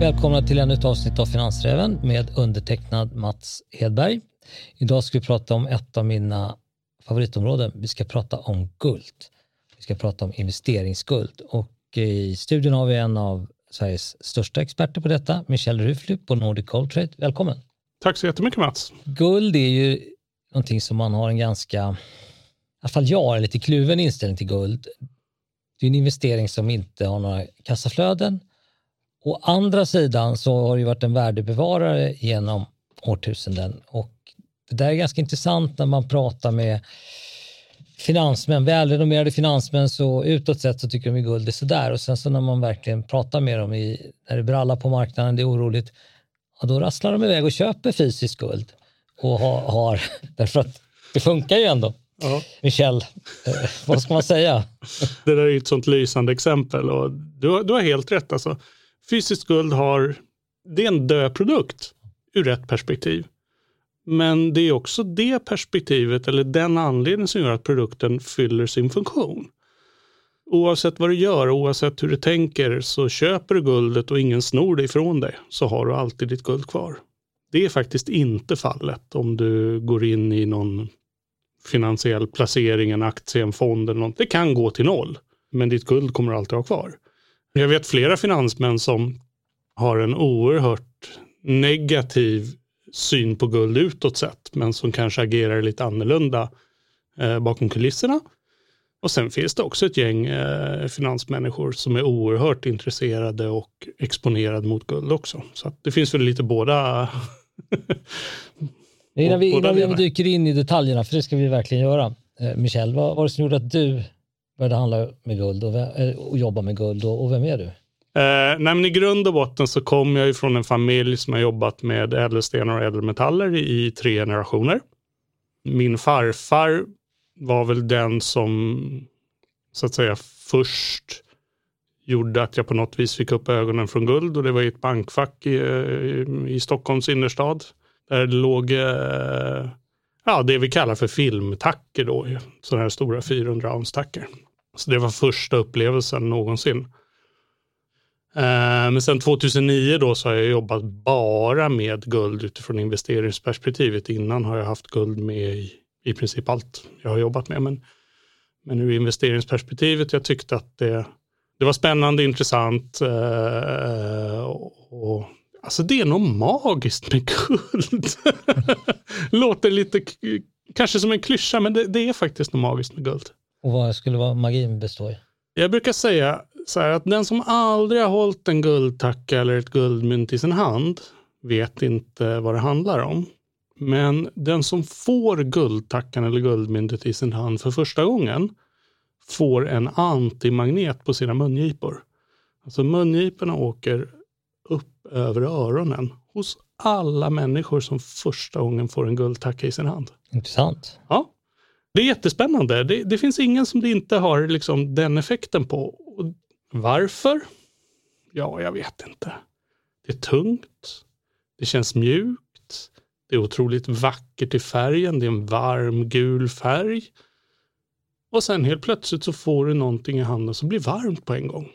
Välkomna till ännu ett avsnitt av Finansräven med undertecknad Mats Hedberg. Idag ska vi prata om ett av mina favoritområden. Vi ska prata om guld. Vi ska prata om investeringsguld och i studion har vi en av Sveriges största experter på detta, Michel Rufly på Nordic Gold Trade. Välkommen! Tack så jättemycket Mats! Guld är ju någonting som man har en ganska, i alla fall jag har en lite kluven inställning till guld. Det är en investering som inte har några kassaflöden. Å andra sidan så har det varit en värdebevarare genom årtusenden och det där är ganska intressant när man pratar med finansmän, välrenommerade finansmän så utåt sett så tycker de att guld är sådär och sen så när man verkligen pratar med dem i, när det brallar på marknaden, det är oroligt, ja, då rasslar de iväg och köper fysiskt guld och har, har därför att det funkar ju ändå. Ja. Michel, eh, vad ska man säga? Det där är ett sånt lysande exempel och du, du har helt rätt. Alltså, fysiskt guld har, det är en död produkt ur ett perspektiv. Men det är också det perspektivet eller den anledningen som gör att produkten fyller sin funktion. Oavsett vad du gör, oavsett hur du tänker, så köper du guldet och ingen snor det ifrån dig, så har du alltid ditt guld kvar. Det är faktiskt inte fallet om du går in i någon finansiell placering, en aktie, en fond eller något. Det kan gå till noll, men ditt guld kommer du alltid ha kvar. Jag vet flera finansmän som har en oerhört negativ syn på guld utåt sett, men som kanske agerar lite annorlunda eh, bakom kulisserna. Och sen finns det också ett gäng eh, finansmänniskor som är oerhört intresserade och exponerade mot guld också. Så det finns väl lite båda. innan vi, innan vi dyker in i detaljerna, för det ska vi verkligen göra. Eh, Michel, vad var det som gjorde att du började handla med guld och, eh, och jobba med guld och, och vem är du? Eh, nej, I grund och botten så kom jag från en familj som har jobbat med ädelstenar och ädelmetaller i, i tre generationer. Min farfar var väl den som så att säga först gjorde att jag på något vis fick upp ögonen från guld och det var i ett bankfack i, i, i Stockholms innerstad. Där det låg eh, ja, det vi kallar för filmtacker då, sådana här stora 400 ounce tacker. Så det var första upplevelsen någonsin. Eh, men sen 2009 då så har jag jobbat bara med guld utifrån investeringsperspektivet. Innan har jag haft guld med i, i princip allt jag har jobbat med. Men, men ur investeringsperspektivet, jag tyckte att det, det var spännande, intressant och, och Alltså det är nog magiskt med guld. Låter lite, kanske som en klyscha, men det, det, är faktiskt något magiskt med guld. Och vad skulle vara magin bestå i? Jag brukar säga så här att den som aldrig har hållit en guldtacka eller ett guldmynt i sin hand vet inte vad det handlar om. Men den som får guldtackan eller guldmyntet i sin hand för första gången får en antimagnet på sina mungipor. Alltså mungiporna åker upp över öronen hos alla människor som första gången får en guldtacka i sin hand. Intressant. Ja. Det är jättespännande. Det, det finns ingen som det inte har liksom den effekten på. Varför? Ja, jag vet inte. Det är tungt. Det känns mjukt. Det är otroligt vackert i färgen. Det är en varm gul färg. Och sen helt plötsligt så får du någonting i handen som blir varmt på en gång.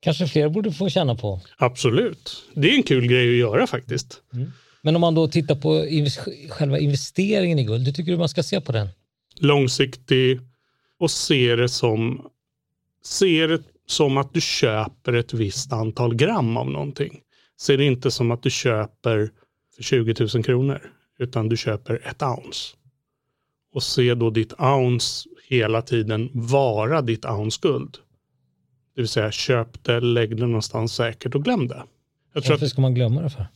Kanske fler borde få känna på. Absolut. Det är en kul grej att göra faktiskt. Mm. Men om man då tittar på själva investeringen i guld, hur tycker du man ska se på den? Långsiktig och se det som, se det som att du köper ett visst antal gram av någonting. Se det inte som att du köper för 20 000 kronor, utan du köper ett ounce. Och se då ditt ounce hela tiden vara ditt ounce guld. Det vill säga köp det, lägg det någonstans säkert och glöm det. Jag Varför att, ska man glömma det för?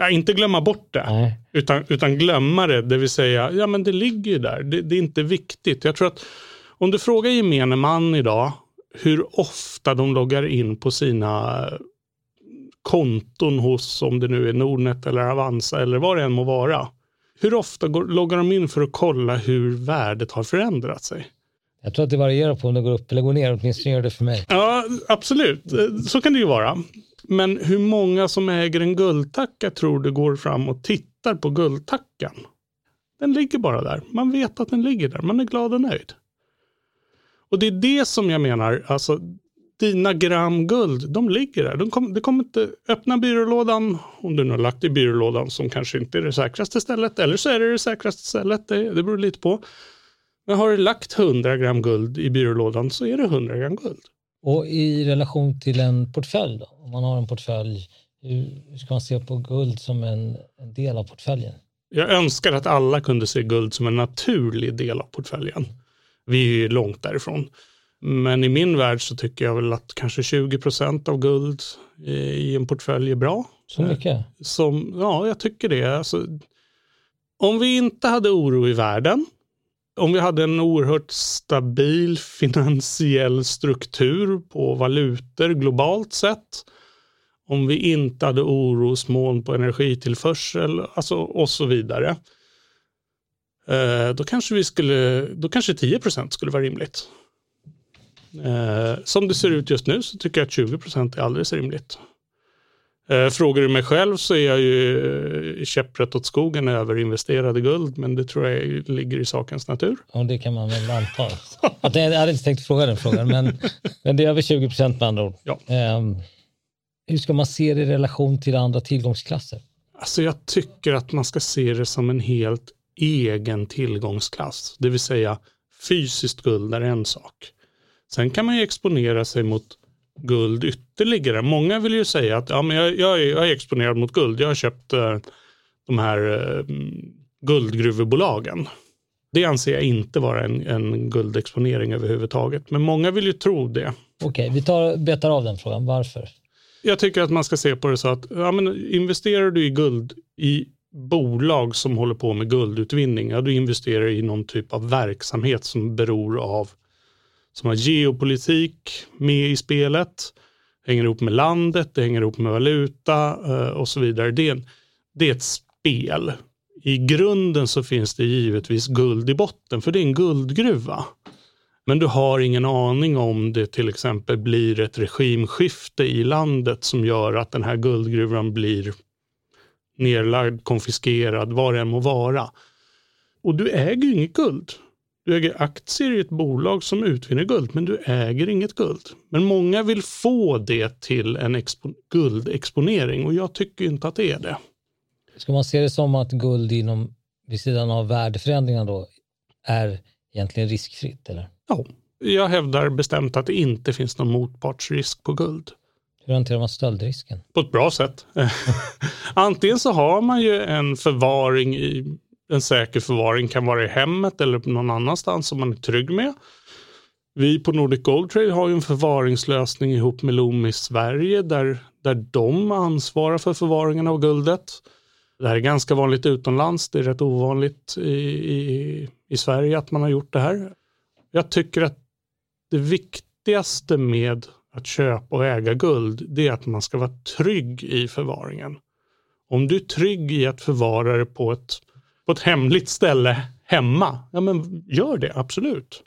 Ja, inte glömma bort det, utan, utan glömma det. Det vill säga, ja men det ligger ju där. Det, det, är inte viktigt. Jag tror att om du frågar gemene man idag hur ofta de loggar in på sina konton hos, om det nu är Nordnet eller Avanza eller vad det än må vara. Hur ofta går, loggar de in för att kolla hur värdet har förändrat sig? Jag tror att det varierar på om det går upp eller går ner, åtminstone gör det för mig. Ja, absolut. Så kan det ju vara. Men hur många som äger en guldtacka tror du går fram och tittar på guldtackan? Den ligger bara där. Man vet att den ligger där. Man är glad och nöjd. Och det är det som jag menar, alltså dina gram guld, de ligger där. De kom, kommer inte öppna byrålådan, om du nu har lagt i byrålådan som kanske inte är det säkraste stället, eller så är det det säkraste stället, det, det beror lite på. Men har du lagt 100 gram guld i byrålådan så är det 100 gram guld. Och i relation till en portfölj då? Om man har en portfölj, hur ska man se på guld som en, en del av portföljen? Jag önskar att alla kunde se guld som en naturlig del av portföljen. Vi är långt därifrån. Men i min värld så tycker jag väl att kanske 20 procent av guld i en portfölj är bra. Så mycket? Som, ja, jag tycker det. Alltså, om vi inte hade oro i världen, om vi hade en oerhört stabil finansiell struktur på valutor globalt sett, om vi inte hade orosmoln på energitillförsel alltså, och så vidare, eh, då kanske vi skulle, då kanske 10% skulle vara rimligt. Eh, som det ser ut just nu så tycker jag att 20% är alldeles rimligt. Eh, frågar du mig själv så är jag ju käpprätt åt skogen överinvesterad i guld, men det tror jag ligger i sakens natur. Ja, det kan man väl anta. Att jag hade inte tänkt fråga den frågan, men, men det är över 20 procent med andra ord. Ja. Um, hur ska man se det i relation till andra tillgångsklasser? Alltså jag tycker att man ska se det som en helt egen tillgångsklass, det vill säga fysiskt guld är en sak. Sen kan man ju exponera sig mot guld ytterligare. Många vill ju säga att ja, men jag, jag, är, jag är exponerad mot guld. Jag har köpt uh, de här uh, guldgruvebolagen. Det anser jag inte vara en, en guldexponering överhuvudtaget. Men många vill ju tro det. Okej, vi tar, betar av den frågan. Varför? Jag tycker att man ska se på det så att ja, men investerar du i guld i bolag som håller på med guldutvinning, ja, du investerar i någon typ av verksamhet som beror av som har geopolitik med i spelet, Det hänger ihop med landet, det hänger ihop med valuta eh, och så vidare. Det är, en, det är ett spel. I grunden så finns det givetvis guld i botten, för det är en guldgruva. Men du har ingen aning om det till exempel blir ett regimskifte i landet som gör att den här guldgruvan blir nedlagd, konfiskerad, vad det än må vara. Och du äger ju inget guld. Du äger aktier i ett bolag som utvinner guld, men du äger inget guld. Men många vill få det till en expo guldexponering och jag tycker inte att det är det. Ska man se det som att guld inom, vid sidan av värdeförändringar då, är egentligen riskfritt? Eller? Ja, jag hävdar bestämt att det inte finns någon motpartsrisk på guld. Hur hanterar man stöldrisken? På ett bra sätt. Antingen så har man ju en förvaring i en säker förvaring kan vara i hemmet eller någon annanstans som man är trygg med. Vi på Nordic Gold Trade har ju en förvaringslösning ihop med Loomis Sverige där, där de ansvarar för förvaringen av guldet. Det här är ganska vanligt utomlands. Det är rätt ovanligt i, i, i Sverige att man har gjort det här. Jag tycker att det viktigaste med att köpa och äga guld, det är att man ska vara trygg i förvaringen. Om du är trygg i att förvara det på ett på ett hemligt ställe hemma, ja men gör det absolut.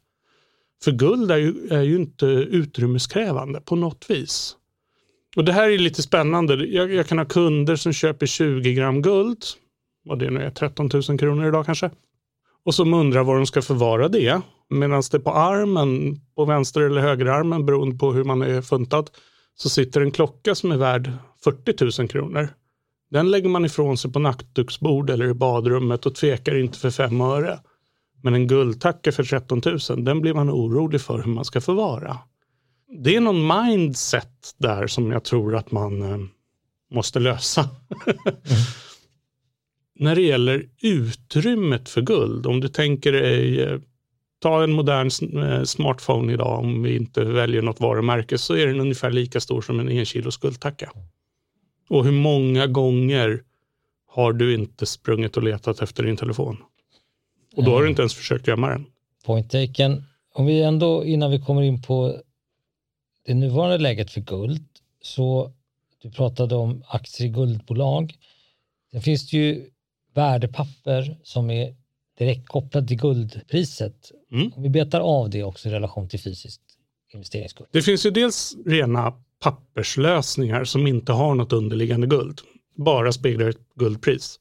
För guld är ju, är ju inte utrymmeskrävande på något vis. Och det här är lite spännande. Jag, jag, kan ha kunder som köper 20 gram guld, vad det nu är, 13 000 kronor idag kanske. Och som undrar var de ska förvara det. Medan det på armen, på vänster eller högerarmen beroende på hur man är funtad, så sitter en klocka som är värd 40 000 kronor. Den lägger man ifrån sig på nattduksbord eller i badrummet och tvekar inte för fem öre. Men en guldtacka för 13 000, den blir man orolig för hur man ska förvara. Det är någon mindset där som jag tror att man eh, måste lösa. mm. När det gäller utrymmet för guld, om du tänker dig eh, ta en modern eh, smartphone idag, om vi inte väljer något varumärke, så är den ungefär lika stor som en enkilos guldtacka. Och hur många gånger har du inte sprungit och letat efter din telefon? Och då har du inte ens försökt gömma den. Point taken. Om vi ändå, innan vi kommer in på det nuvarande läget för guld, så du pratade om aktier i guldbolag. Sen finns det ju värdepapper som är direkt kopplade till guldpriset. Mm. Om vi betar av det också i relation till fysiskt investeringsguld. Det finns ju dels rena papperslösningar som inte har något underliggande guld, bara speglar ett guldpris.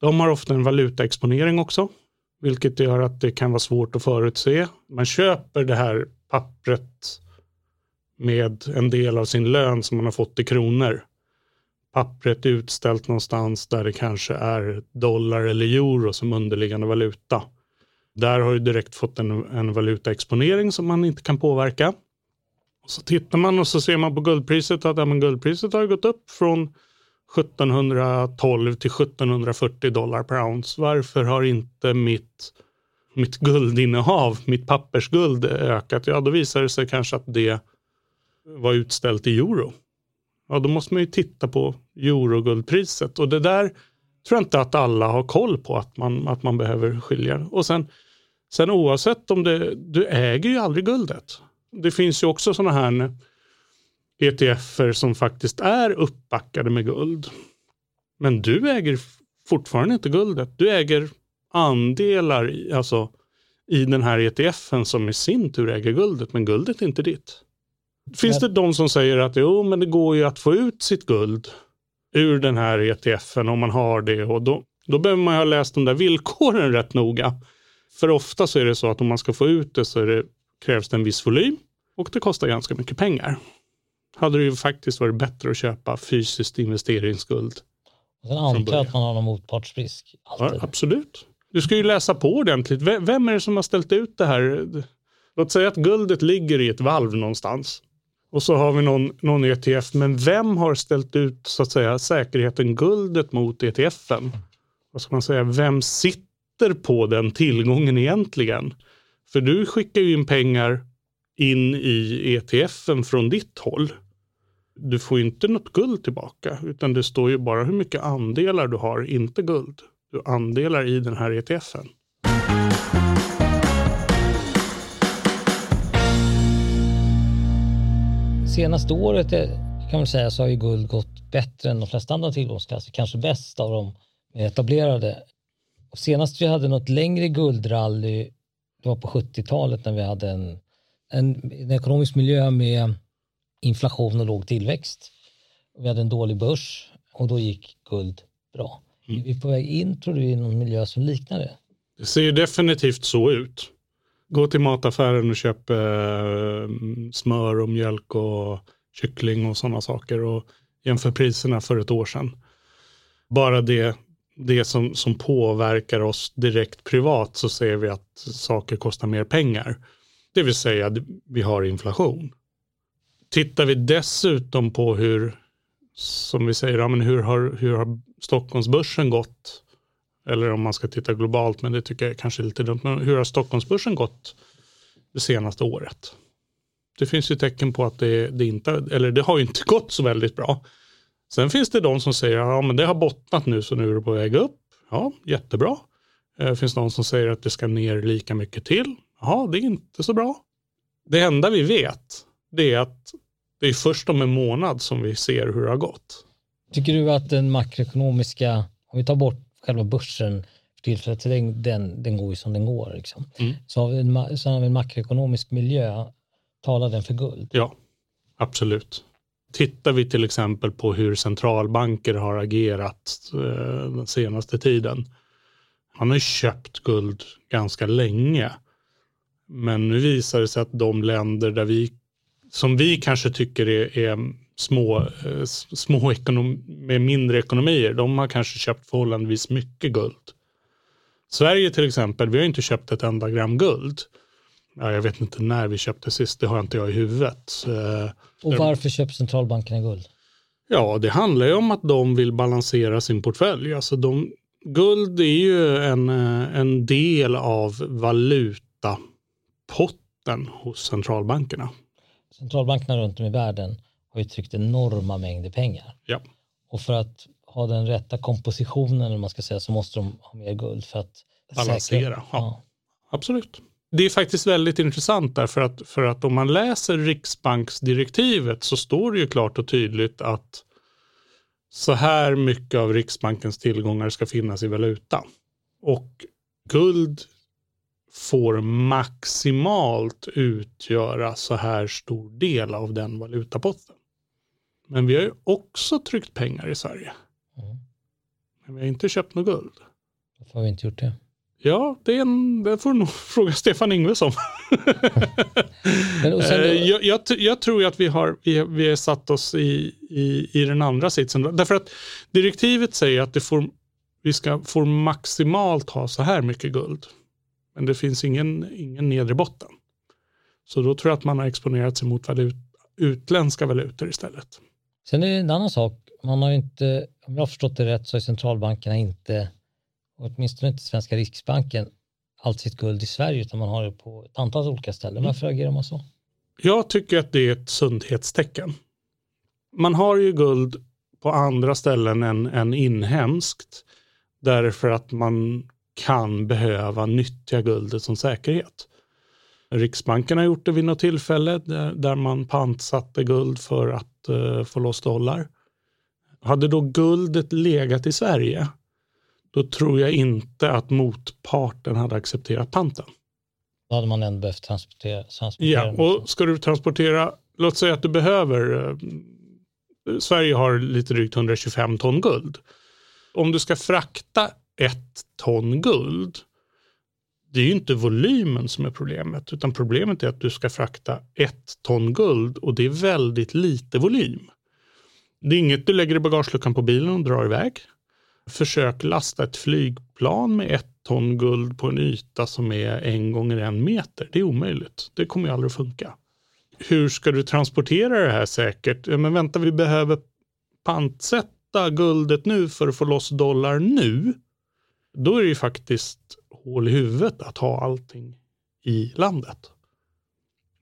De har ofta en valutaexponering också, vilket gör att det kan vara svårt att förutse. Man köper det här pappret med en del av sin lön som man har fått i kronor. Pappret är utställt någonstans där det kanske är dollar eller euro som underliggande valuta. Där har du direkt fått en, en valutaexponering som man inte kan påverka. Och så tittar man och så ser man på guldpriset att ja, men guldpriset har gått upp från 1712 till 1740 dollar per ounce. Varför har inte mitt, mitt guldinnehav, mitt pappersguld ökat? Ja, då visar det sig kanske att det var utställt i euro. Ja, då måste man ju titta på euroguldpriset och det där tror jag inte att alla har koll på att man, att man behöver skilja. Och sen, sen oavsett om det, du äger ju aldrig guldet. Det finns ju också sådana här ETFer som faktiskt är uppbackade med guld. Men du äger fortfarande inte guldet. Du äger andelar i, alltså, i den här ETFen som i sin tur äger guldet, men guldet är inte ditt. Finns det de som säger att jo, men det går ju att få ut sitt guld ur den här ETFen om man har det och då, då behöver man ha läst de där villkoren rätt noga. För ofta så är det så att om man ska få ut det så det, krävs det en viss volym och det kostar ganska mycket pengar. Hade det ju faktiskt varit bättre att köpa fysiskt investeringsguld. Och sen antar jag att man har någon motpartsrisk. Ja, absolut. Du ska ju läsa på ordentligt. Vem är det som har ställt ut det här? Låt säga att guldet ligger i ett valv någonstans. Och så har vi någon, någon ETF. Men vem har ställt ut så att säga säkerheten guldet mot ETFen? Vad ska man säga? Vem sitter på den tillgången egentligen? För du skickar ju in pengar in i ETFen från ditt håll. Du får inte något guld tillbaka utan det står ju bara hur mycket andelar du har, inte guld. Du andelar i den här ETFen. Senaste året eh, kan man säga så har ju guld gått bättre än de flesta andra tillgångsklasser, kanske bäst av de etablerade. Senast vi hade något längre guldrally, det var på 70-talet när vi hade en en, en ekonomisk miljö med inflation och låg tillväxt. Vi hade en dålig börs och då gick guld bra. Mm. Är vi på väg in, tror du, i någon miljö som liknar det? Det ser ju definitivt så ut. Gå till mataffären och köp eh, smör och mjölk och kyckling och sådana saker och jämför priserna för ett år sedan. Bara det, det som, som påverkar oss direkt privat så ser vi att saker kostar mer pengar. Det vill säga att vi har inflation. Tittar vi dessutom på hur, som vi säger, ja, men hur, har, hur har Stockholmsbörsen gått? Eller om man ska titta globalt, men det tycker jag kanske är lite dumt. Men hur har Stockholmsbörsen gått det senaste året? Det finns ju tecken på att det, det inte, eller det har ju inte gått så väldigt bra. Sen finns det de som säger att ja, det har bottnat nu så nu är det på väg upp. Ja, jättebra. Det eh, finns de som säger att det ska ner lika mycket till. Ja, det är inte så bra. Det enda vi vet det är att det är först om en månad som vi ser hur det har gått. Tycker du att den makroekonomiska, om vi tar bort själva börsen för tillfället, den, den, den går ju som den går, liksom. Mm. så, har vi en, så har vi en makroekonomisk miljö, talar den för guld? Ja, absolut. Tittar vi till exempel på hur centralbanker har agerat eh, den senaste tiden. Man har ju köpt guld ganska länge. Men nu visar det sig att de länder där vi, som vi kanske tycker är, är små, eh, små ekonom, med mindre ekonomier, de har kanske köpt förhållandevis mycket guld. Sverige till exempel, vi har inte köpt ett enda gram guld. Ja, jag vet inte när vi köpte sist, det har inte jag i huvudet. Eh, Och varför köper centralbankerna guld? Ja, det handlar ju om att de vill balansera sin portfölj. Alltså de, guld är ju en, eh, en del av valuta potten hos centralbankerna. Centralbankerna runt om i världen har ju tryckt enorma mängder pengar. Ja. Och för att ha den rätta kompositionen, man ska säga, så måste de ha mer guld för att balansera. Säkra. Ja. ja. Absolut. Det är faktiskt väldigt intressant därför att, för att om man läser riksbanksdirektivet så står det ju klart och tydligt att så här mycket av Riksbankens tillgångar ska finnas i valuta. Och guld får maximalt utgöra så här stor del av den valutapotten. Men vi har ju också tryckt pengar i Sverige. Mm. Men vi har inte köpt något guld. Varför har vi inte gjort det? Ja, det, är en, det får du nog fråga Stefan Ingves om. eh, jag, jag, jag, tror att vi har, vi, vi har satt oss i, i, i den andra sitsen. Därför att direktivet säger att det får, vi ska, får maximalt ha så här mycket guld. Men det finns ingen, ingen nedre botten. Så då tror jag att man har exponerat sig mot valut, utländska valutor istället. Sen är det en annan sak. Man har inte, om jag har förstått det rätt, så har centralbankerna inte åtminstone inte Svenska Riksbanken, allt sitt guld i Sverige utan man har det på ett antal olika ställen. Mm. Varför agerar man så? Jag tycker att det är ett sundhetstecken. Man har ju guld på andra ställen än, än inhemskt därför att man kan behöva nyttja guldet som säkerhet. Riksbanken har gjort det vid något tillfälle där, där man pantsatte guld för att uh, få loss dollar. Hade då guldet legat i Sverige då tror jag inte att motparten hade accepterat panten. Då hade man ändå behövt transportera. transportera ja, och ska du transportera, låt säga att du behöver, eh, Sverige har lite drygt 125 ton guld. Om du ska frakta ett ton guld, det är ju inte volymen som är problemet, utan problemet är att du ska frakta ett ton guld och det är väldigt lite volym. Det är inget du lägger i bagageluckan på bilen och drar iväg försök lasta ett flygplan med ett ton guld på en yta som är en gånger en meter. Det är omöjligt. Det kommer ju aldrig att funka. Hur ska du transportera det här säkert? Men vänta, vi behöver pantsätta guldet nu för att få loss dollar nu. Då är det ju faktiskt hål i huvudet att ha allting i landet.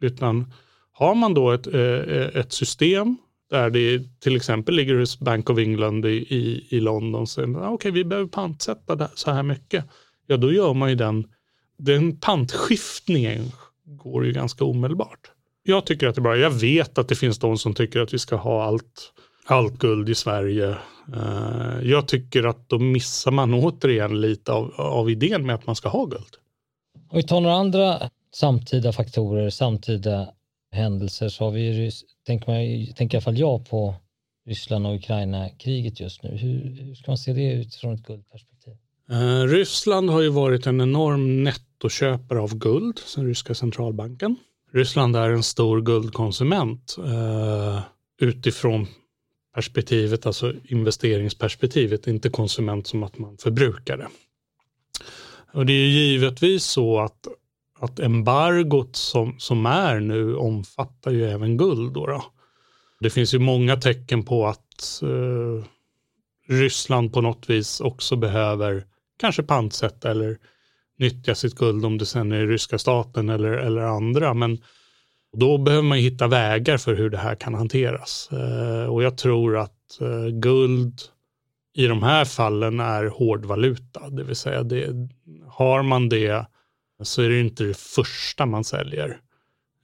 Utan har man då ett, eh, eh, ett system där det till exempel ligger hos Bank of England i, i, i London. Så, okej, okay, vi behöver pantsätta så här mycket. Ja, då gör man ju den, den pantskiftningen går ju ganska omedelbart. Jag tycker att det är bra. Jag vet att det finns de som tycker att vi ska ha allt, allt guld i Sverige. Eh, jag tycker att då missar man återigen lite av, av idén med att man ska ha guld. Om vi tar några andra samtida faktorer, samtida händelser så har vi, tänker, man, tänker i alla fall jag på Ryssland och Ukraina-kriget just nu. Hur, hur, ska man se det utifrån ett guldperspektiv? Eh, Ryssland har ju varit en enorm nettoköpare av guld sen ryska centralbanken. Ryssland är en stor guldkonsument eh, utifrån perspektivet, alltså investeringsperspektivet, inte konsument som att man förbrukar det. Och det är givetvis så att att embargot som, som är nu omfattar ju även guld. Då, då. Det finns ju många tecken på att eh, Ryssland på något vis också behöver kanske pantsätta eller nyttja sitt guld om det sen är ryska staten eller, eller andra. Men då behöver man hitta vägar för hur det här kan hanteras. Eh, och jag tror att eh, guld i de här fallen är hårdvaluta, det vill säga det, har man det så är det inte det första man säljer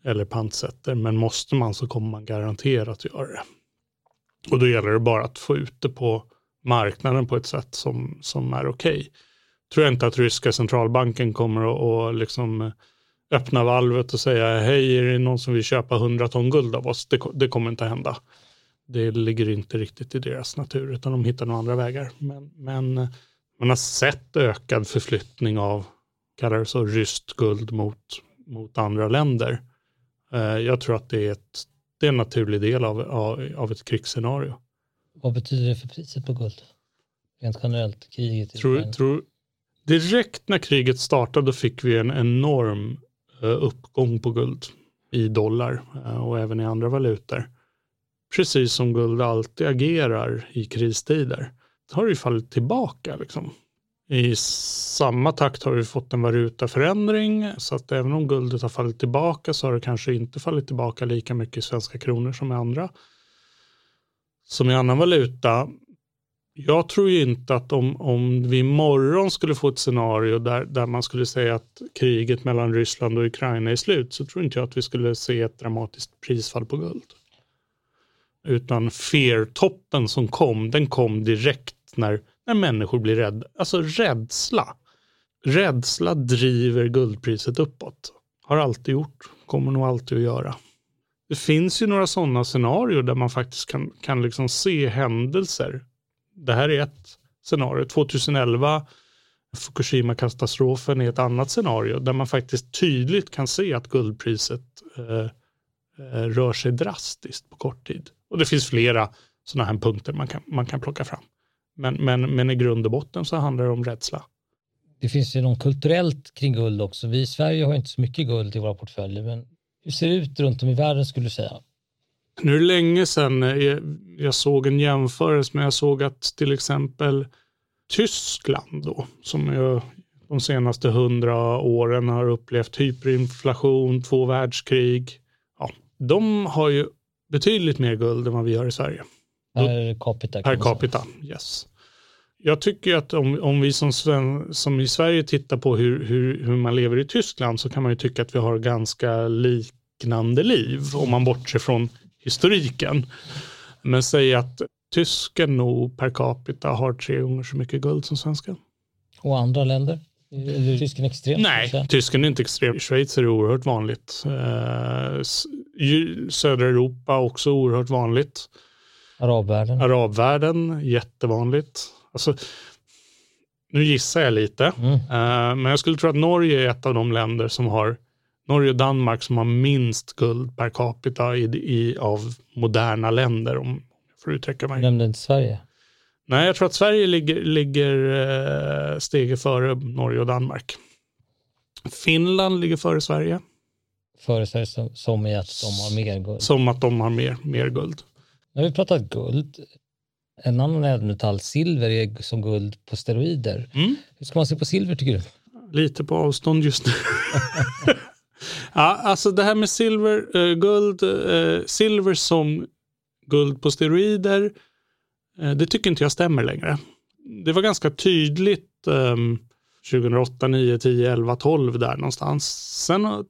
eller pantsätter, men måste man så kommer man garanterat göra det. Och då gäller det bara att få ut det på marknaden på ett sätt som, som är okej. Okay. Tror jag inte att ryska centralbanken kommer att och liksom öppna valvet och säga hej, är det någon som vill köpa 100 ton guld av oss? Det, det kommer inte att hända. Det ligger inte riktigt i deras natur, utan de hittar några andra vägar. Men, men man har sett ökad förflyttning av kallar det så, ryst guld mot, mot andra länder. Eh, jag tror att det är, ett, det är en naturlig del av, av, ett krigsscenario. Vad betyder det för priset på guld? Rent generellt, kriget tror, tror, Direkt när kriget startade fick vi en enorm uh, uppgång på guld i dollar uh, och även i andra valutor. Precis som guld alltid agerar i kristider. Det har ju fallit tillbaka. Liksom. I samma takt har vi fått en valutaförändring så att även om guldet har fallit tillbaka så har det kanske inte fallit tillbaka lika mycket i svenska kronor som i andra. Som i annan valuta. Jag tror ju inte att om, om vi imorgon skulle få ett scenario där, där man skulle säga att kriget mellan Ryssland och Ukraina är slut så tror inte jag att vi skulle se ett dramatiskt prisfall på guld. Utan fear-toppen som kom, den kom direkt när när människor blir rädda. Alltså rädsla. Rädsla driver guldpriset uppåt. Har alltid gjort, kommer nog alltid att göra. Det finns ju några sådana scenarier där man faktiskt kan, kan liksom se händelser. Det här är ett scenario. 2011 Fukushima-katastrofen är ett annat scenario där man faktiskt tydligt kan se att guldpriset eh, eh, rör sig drastiskt på kort tid. Och det finns flera sådana här punkter man kan, man kan plocka fram. Men, men, men i grund och botten så handlar det om rädsla. Det finns ju något kulturellt kring guld också. Vi i Sverige har inte så mycket guld i våra portföljer, men hur ser det ut runt om i världen skulle du säga? Nu är det länge sedan jag, såg en jämförelse, men jag såg att till exempel Tyskland då, som jag de senaste hundra åren har upplevt hyperinflation, två världskrig. Ja, de har ju betydligt mer guld än vad vi har i Sverige. Per capita. Per capita, yes. Jag tycker att om, om vi som, sven, som i Sverige tittar på hur, hur, hur man lever i Tyskland så kan man ju tycka att vi har ganska liknande liv om man bortser från historiken. Men säg att tysken nog per capita har tre gånger så mycket guld som svensken. Och andra länder? Är tysken extrem? Nej, tysken är inte extrem. I Schweiz är det oerhört vanligt. Eh, södra Europa också oerhört vanligt. Arabvärlden? Arabvärlden, jättevanligt. Alltså, nu gissar jag lite, mm. uh, men jag skulle tro att Norge är ett av de länder som har, Norge och Danmark som har minst guld per capita i, i av moderna länder, om jag får uttrycka mig. Nämnde inte Sverige? Nej, jag tror att Sverige ligger, ligger uh, steget före Norge och Danmark. Finland ligger före Sverige. Före Sverige som, som i att de har mer guld? Som att de har mer, mer guld. Har vi pratat guld. En annan ädelmetall, silver, är som guld på steroider. Mm. Hur ska man se på silver tycker du? Lite på avstånd just nu. ja, alltså det här med silver, uh, guld, uh, silver som guld på steroider, uh, det tycker inte jag stämmer längre. Det var ganska tydligt um, 2008, 9, 10, 11, 12 där någonstans. Sen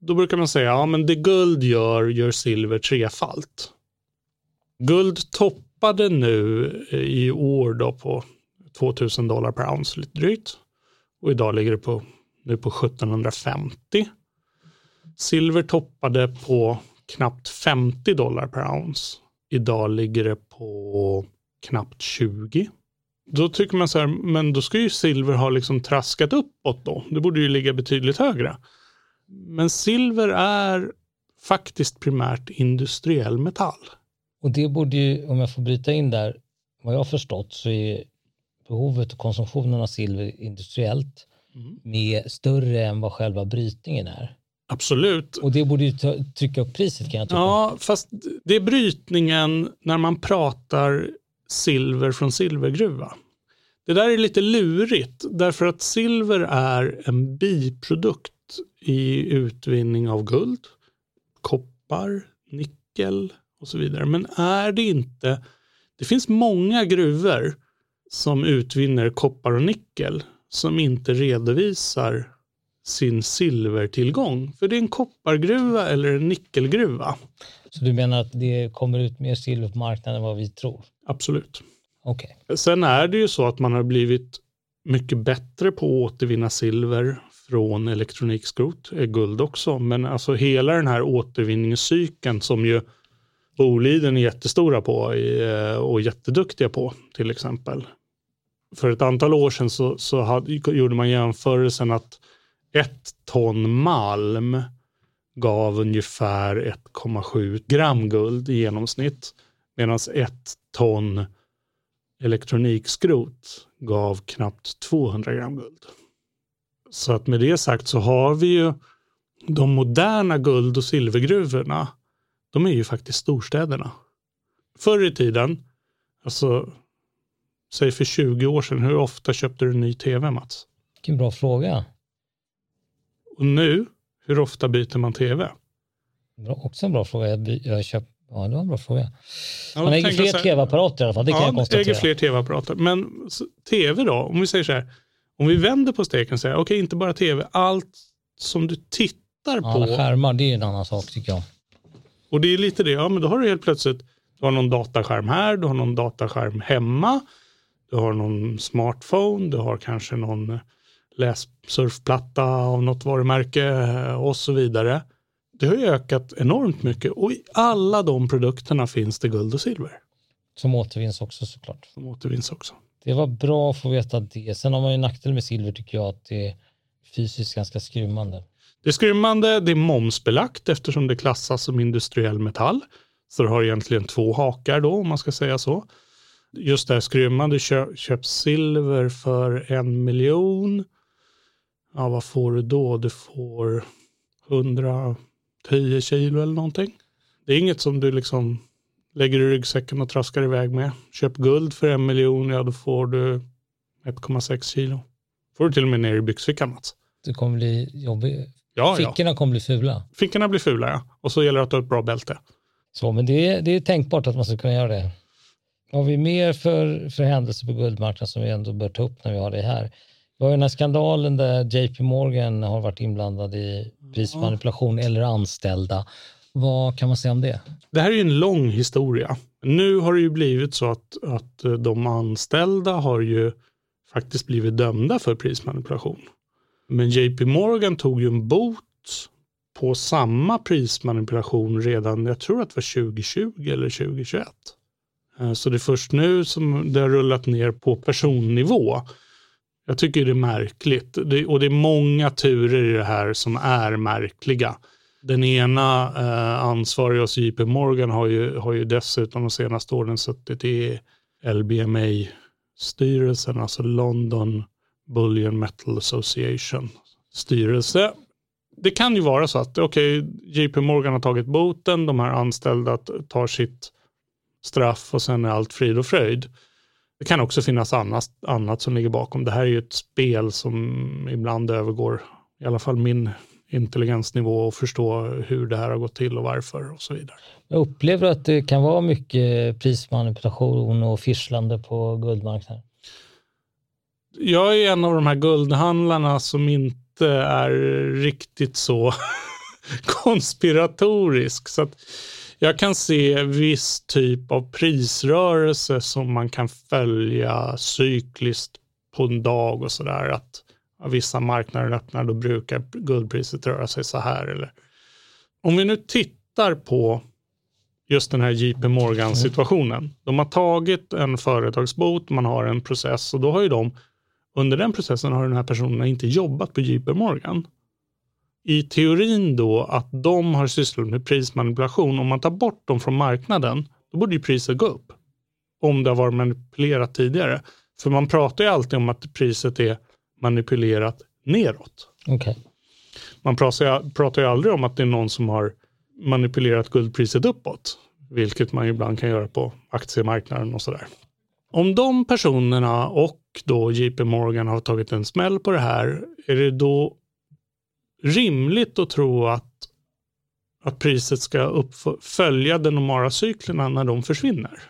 då brukar man säga, ja men det guld gör, gör silver trefalt. Guld toppade nu eh, i år då på 2000 dollar per ounce lite drygt. Och idag ligger det på, nu på 1750. Silver toppade på knappt 50 dollar per ounce. Idag ligger det på knappt 20. Då tycker man så här, men då ska ju silver ha liksom traskat uppåt då. Det borde ju ligga betydligt högre. Men silver är faktiskt primärt industriell metall. Och det borde ju, om jag får bryta in där, vad jag har förstått så är behovet och konsumtionen av silver industriellt mm. med större än vad själva brytningen är. Absolut. Och det borde ju trycka upp priset kan jag tycka. Ja, fast det är brytningen när man pratar silver från silvergruva. Det där är lite lurigt därför att silver är en biprodukt i utvinning av guld, koppar, nickel, och så vidare. Men är det inte, det finns många gruvor som utvinner koppar och nickel som inte redovisar sin silvertillgång. För det är en koppargruva eller en nickelgruva. Så du menar att det kommer ut mer silver på marknaden än vad vi tror? Absolut. Okay. Sen är det ju så att man har blivit mycket bättre på att återvinna silver från elektronikskrot, guld också. Men alltså hela den här återvinningscykeln som ju Boliden är jättestora på eh, och jätteduktiga på till exempel. För ett antal år sedan så, så hade, gjorde man jämförelsen att ett ton malm gav ungefär 1,7 gram guld i genomsnitt. Medan ett ton elektronikskrot gav knappt 200 gram guld. Så att med det sagt så har vi ju de moderna guld och silvergruvorna de är ju faktiskt storstäderna. Förr i tiden, alltså säg för 20 år sedan, hur ofta köpte du ny tv Mats? Vilken bra fråga. Och nu, hur ofta byter man tv? Bra, också en bra fråga. Jag, jag köp, ja, det var en bra fråga. Man ja, äger fler tv-apparater i alla fall, det kan jag konstatera. äger fler tv-apparater. Men tv då, om vi säger så här, om vi vänder på steken och säger, okej, okay, inte bara tv, allt som du tittar ja, på. Alla skärmar, det är en annan sak tycker jag. Och det är lite det, ja men då har du helt plötsligt, du har någon dataskärm här, du har någon dataskärm hemma, du har någon smartphone, du har kanske någon lässurfplatta av något varumärke eh, och så vidare. Det har ju ökat enormt mycket och i alla de produkterna finns det guld och silver. Som återvinns också såklart. Som återvinns också. Det var bra att få veta det. Sen har man ju nackdel med silver tycker jag att det är fysiskt ganska skrymmande. Det är skrymmande, det är momsbelagt eftersom det klassas som industriell metall. Så det har egentligen två hakar då om man ska säga så. Just det här skrymmande, kö, köp silver för en miljon. Ja, vad får du då? Du får 110 kilo eller någonting. Det är inget som du liksom lägger i ryggsäcken och traskar iväg med. Köp guld för en miljon, ja då får du 1,6 kilo. Får du till och med ner i byxfickan Mats. Det kommer bli jobbigt. Ja, Fickorna ja. kommer bli fula. Fickorna blir fula ja. Och så gäller det att ha ett bra bälte. Så, men det är, det är tänkbart att man ska kunna göra det. Har vi mer för, för händelser på guldmarknaden som vi ändå bör ta upp när vi har det här? Vi har ju den här skandalen där JP Morgan har varit inblandad i prismanipulation eller anställda. Vad kan man säga om det? Det här är ju en lång historia. Nu har det ju blivit så att, att de anställda har ju faktiskt blivit dömda för prismanipulation. Men JP Morgan tog ju en bot på samma prismanipulation redan, jag tror att det var 2020 eller 2021. Eh, så det är först nu som det har rullat ner på personnivå. Jag tycker det är märkligt och det är många turer i det här som är märkliga. Den ena eh, ansvariga hos JP Morgan har ju, har ju dessutom de senaste åren suttit i LBMA-styrelsen, alltså London Bullion Metal Association styrelse. Det kan ju vara så att okay, JP Morgan har tagit boten, de här anställda tar sitt straff och sen är allt frid och fröjd. Det kan också finnas annat, annat som ligger bakom. Det här är ju ett spel som ibland övergår, i alla fall min intelligensnivå och förstå hur det här har gått till och varför och så vidare. Jag upplever att det kan vara mycket prismanipulation och fischlande på guldmarknaden. Jag är en av de här guldhandlarna som inte är riktigt så konspiratorisk. Så att jag kan se viss typ av prisrörelse som man kan följa cykliskt på en dag och sådär. Att vissa marknader öppnar, då brukar guldpriset röra sig så här. Eller. Om vi nu tittar på just den här JP Morgan-situationen. De har tagit en företagsbot, man har en process och då har ju de, under den processen har den här personerna inte jobbat på JP Morgan. I teorin då att de har sysslat med prismanipulation, om man tar bort dem från marknaden, då borde ju priset gå upp. Om det har varit manipulerat tidigare. För man pratar ju alltid om att priset är manipulerat neråt. Okay. Man pratar, pratar ju aldrig om att det är någon som har manipulerat guldpriset uppåt, vilket man ibland kan göra på aktiemarknaden och sådär. Om de personerna och då JP Morgan har tagit en smäll på det här, är det då rimligt att tro att, att priset ska följa de normala cyklerna när de försvinner?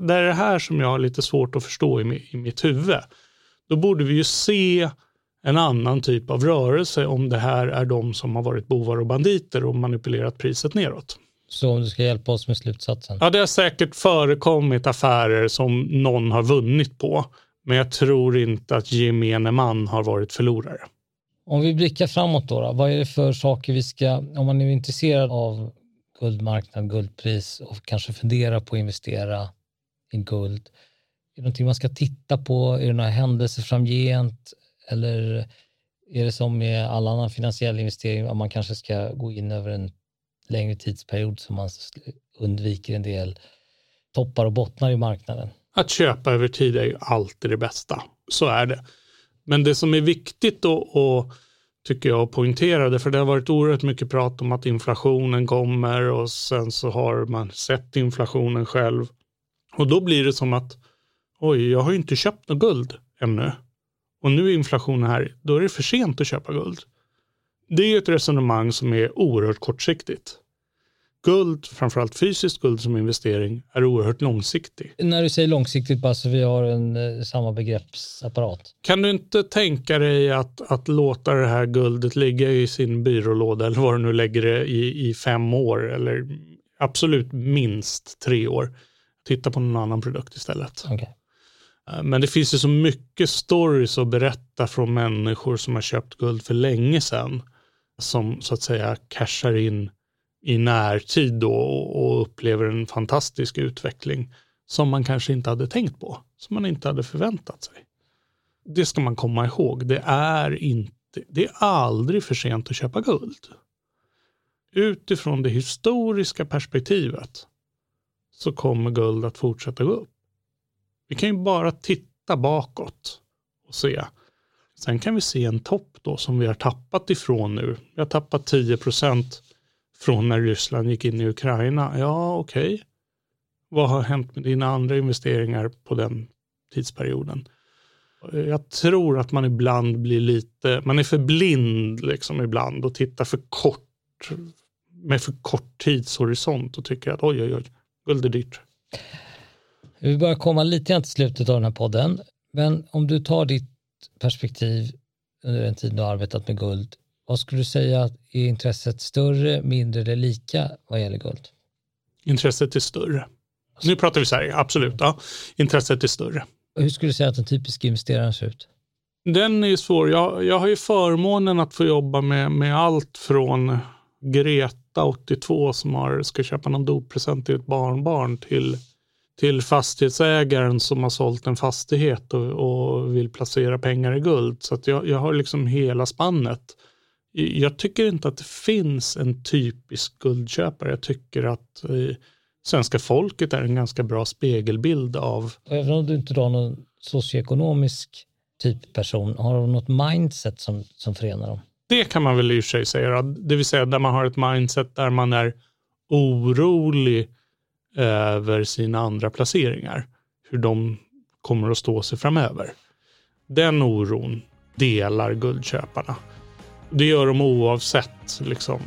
Det är det här som jag har lite svårt att förstå i, i mitt huvud då borde vi ju se en annan typ av rörelse om det här är de som har varit bovar och banditer och manipulerat priset neråt. Så om du ska hjälpa oss med slutsatsen? Ja, det har säkert förekommit affärer som någon har vunnit på. Men jag tror inte att gemene man har varit förlorare. Om vi blickar framåt då, då, vad är det för saker vi ska, om man är intresserad av guldmarknad, guldpris och kanske funderar på att investera i guld, är det någonting man ska titta på? Är det några händelser framgent? Eller är det som med all annan finansiell investering, att man kanske ska gå in över en längre tidsperiod så man undviker en del toppar och bottnar i marknaden? Att köpa över tid är ju alltid det bästa. Så är det. Men det som är viktigt då, och tycker jag poängterade, för det har varit oerhört mycket prat om att inflationen kommer och sen så har man sett inflationen själv. Och då blir det som att oj, jag har ju inte köpt något guld ännu. Och nu är inflationen här, då är det för sent att köpa guld. Det är ett resonemang som är oerhört kortsiktigt. Guld, framförallt fysiskt guld som investering, är oerhört långsiktig. När du säger långsiktigt, bara så vi har en eh, samma begreppsapparat. Kan du inte tänka dig att, att låta det här guldet ligga i sin byrålåda eller var du nu lägger det i, i fem år eller absolut minst tre år. Titta på någon annan produkt istället. Okay. Eh, men det finns ju så mycket stories att berätta från människor som har köpt guld för länge sedan. Som så att säga cashar in i närtid då och upplever en fantastisk utveckling. som man kanske inte hade tänkt på, som man inte hade förväntat sig. Det ska man komma ihåg. Det är, inte, det är aldrig för sent att köpa guld. Utifrån det historiska perspektivet så kommer guld att fortsätta gå upp. Vi kan ju bara titta bakåt och se. Sen kan vi se en topp då som vi har tappat ifrån nu. Vi har tappat 10 procent från när Ryssland gick in i Ukraina. Ja, okej. Okay. Vad har hänt med dina andra investeringar på den tidsperioden? Jag tror att man ibland blir lite, man är för blind liksom ibland och tittar för kort, med för kort tidshorisont och tycker att oj, oj, oj, guld är dyrt. Vi börjar komma lite grann till slutet av den här podden, men om du tar ditt perspektiv under den tid du har arbetat med guld, vad skulle du säga är intresset större, mindre eller lika vad gäller guld? Intresset är större. Nu pratar vi Sverige, absolut. Ja. Intresset är större. Hur skulle du säga att en typisk investerare ser ut? Den är svår. Jag, jag har ju förmånen att få jobba med, med allt från Greta, 82, som har, ska köpa någon doppresent till ett barnbarn till, till fastighetsägaren som har sålt en fastighet och, och vill placera pengar i guld. Så jag, jag har liksom hela spannet. Jag tycker inte att det finns en typisk guldköpare. Jag tycker att eh, svenska folket är en ganska bra spegelbild av... Även om du inte har någon socioekonomisk typ person, har du något mindset som, som förenar dem? Det kan man väl i och för sig säga, det vill säga där man har ett mindset där man är orolig över sina andra placeringar, hur de kommer att stå sig framöver. Den oron delar guldköparna. Det gör de oavsett liksom,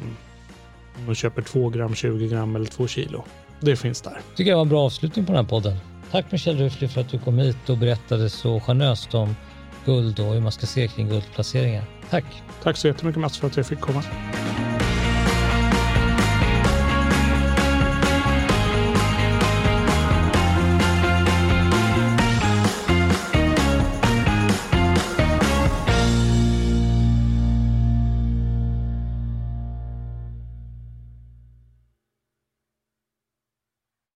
om de köper 2 gram, 20 gram eller 2 kilo det finns där. tycker jag var en bra avslutning på den här podden. Tack Michel Ruffly för att du kom hit och berättade så generöst om guld och hur man ska se kring guldplaceringar. Tack! Tack så jättemycket Mats för att jag fick komma.